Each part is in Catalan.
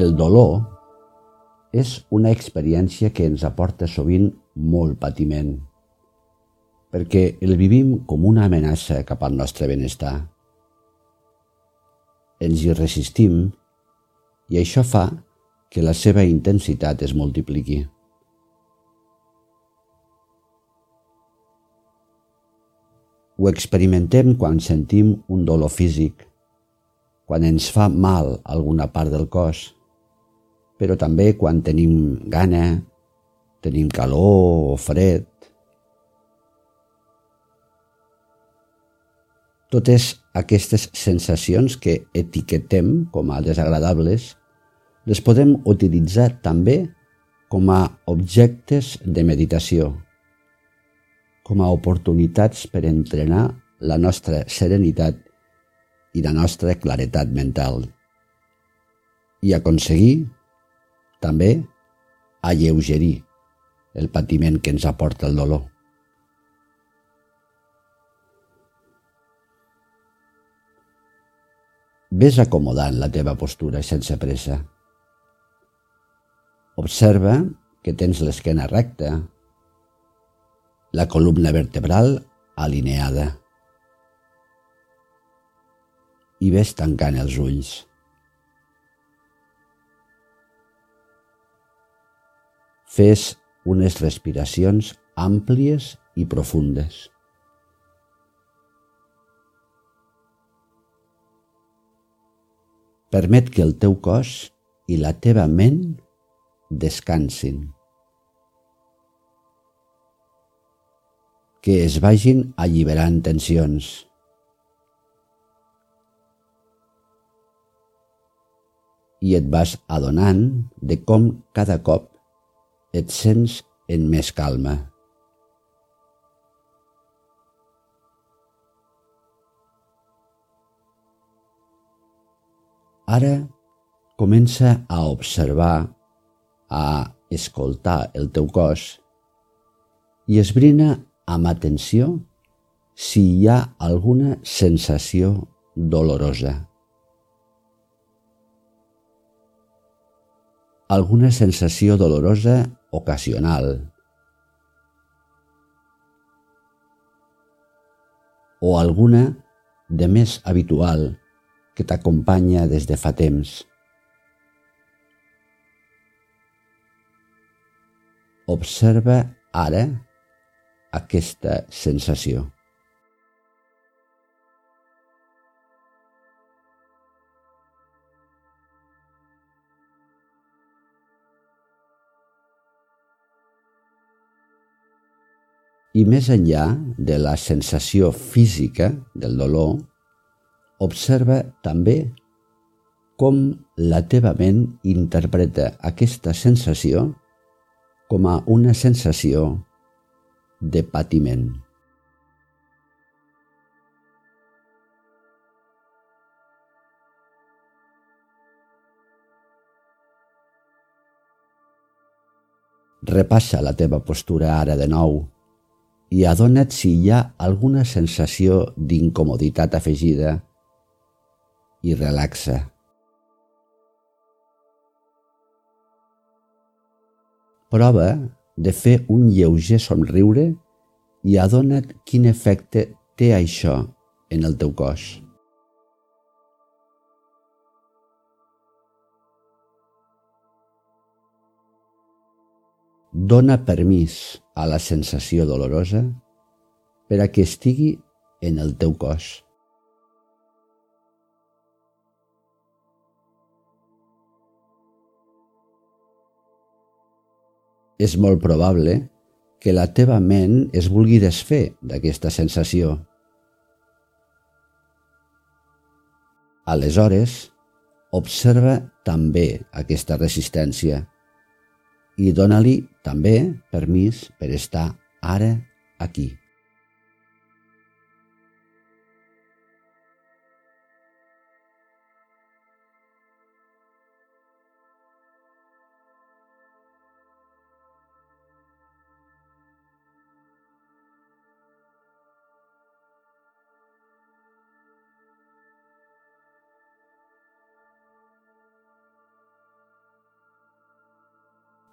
El dolor és una experiència que ens aporta sovint molt patiment, perquè el vivim com una amenaça cap al nostre benestar. Ens hi resistim i això fa que la seva intensitat es multipliqui. Ho experimentem quan sentim un dolor físic, quan ens fa mal alguna part del cos, però també quan tenim gana, tenim calor o fred. Totes aquestes sensacions que etiquetem com a desagradables les podem utilitzar també com a objectes de meditació com a oportunitats per entrenar la nostra serenitat i la nostra claretat mental i aconseguir també alleugerir el patiment que ens aporta el dolor. Ves acomodant la teva postura sense pressa. Observa que tens l'esquena recta, la columna vertebral alineada. I ves tancant els ulls. Fes unes respiracions àmplies i profundes. Permet que el teu cos i la teva ment descansin. que es vagin alliberant tensions. I et vas adonant de com cada cop et sents en més calma. Ara comença a observar, a escoltar el teu cos i esbrina amb atenció si hi ha alguna sensació dolorosa. Alguna sensació dolorosa ocasional. O alguna de més habitual que t'acompanya des de fa temps. Observa ara aquesta sensació. I més enllà de la sensació física del dolor, observa també com la teva ment interpreta aquesta sensació com a una sensació de patiment. Repassa la teva postura ara de nou i adona't si hi ha alguna sensació d'incomoditat afegida i relaxa. Prova de fer un lleuger somriure i adona't quin efecte té això en el teu cos. Dona permís a la sensació dolorosa per a que estigui en el teu cos. és molt probable que la teva ment es vulgui desfer d'aquesta sensació. Aleshores, observa també aquesta resistència i dóna-li també permís per estar ara aquí.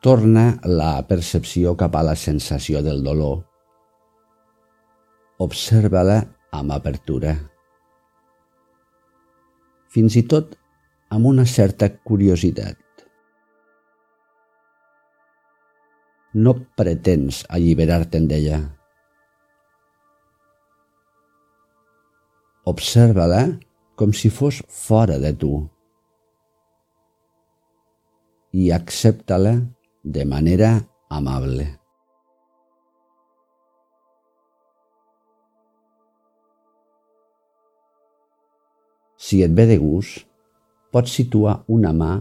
Torna la percepció cap a la sensació del dolor. Observa-la amb apertura. Fins i tot amb una certa curiositat. No pretens alliberar-te'n d'ella. Observa-la com si fos fora de tu i accepta-la de manera amable. Si et ve de gust, pots situar una mà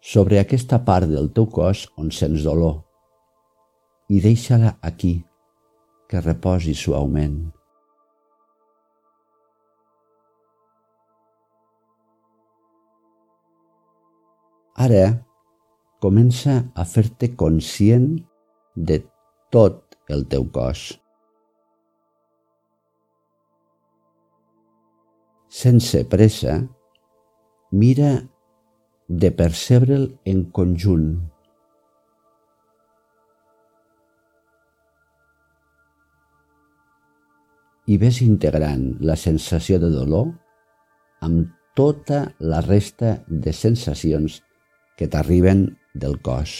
sobre aquesta part del teu cos on sents dolor i deixa-la aquí, que reposi suaument. Ara comença a fer-te conscient de tot el teu cos. Sense pressa, mira de percebre'l en conjunt. I ves integrant la sensació de dolor amb tota la resta de sensacions que t'arriben del cos.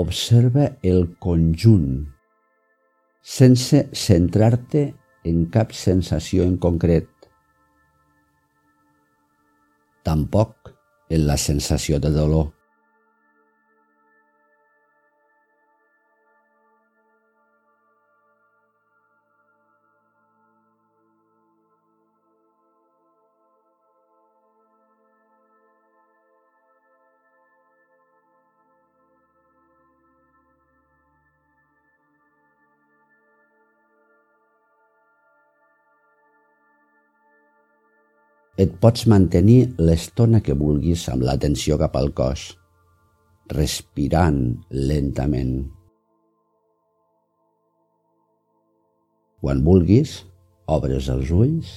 Observa el conjunt sense centrar-te en cap sensació en concret. Tampoc en la sensació de dolor. Et pots mantenir l'estona que vulguis amb l'atenció cap al cos, respirant lentament. Quan vulguis, obres els ulls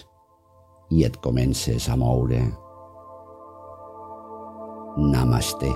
i et comences a moure. Namaste.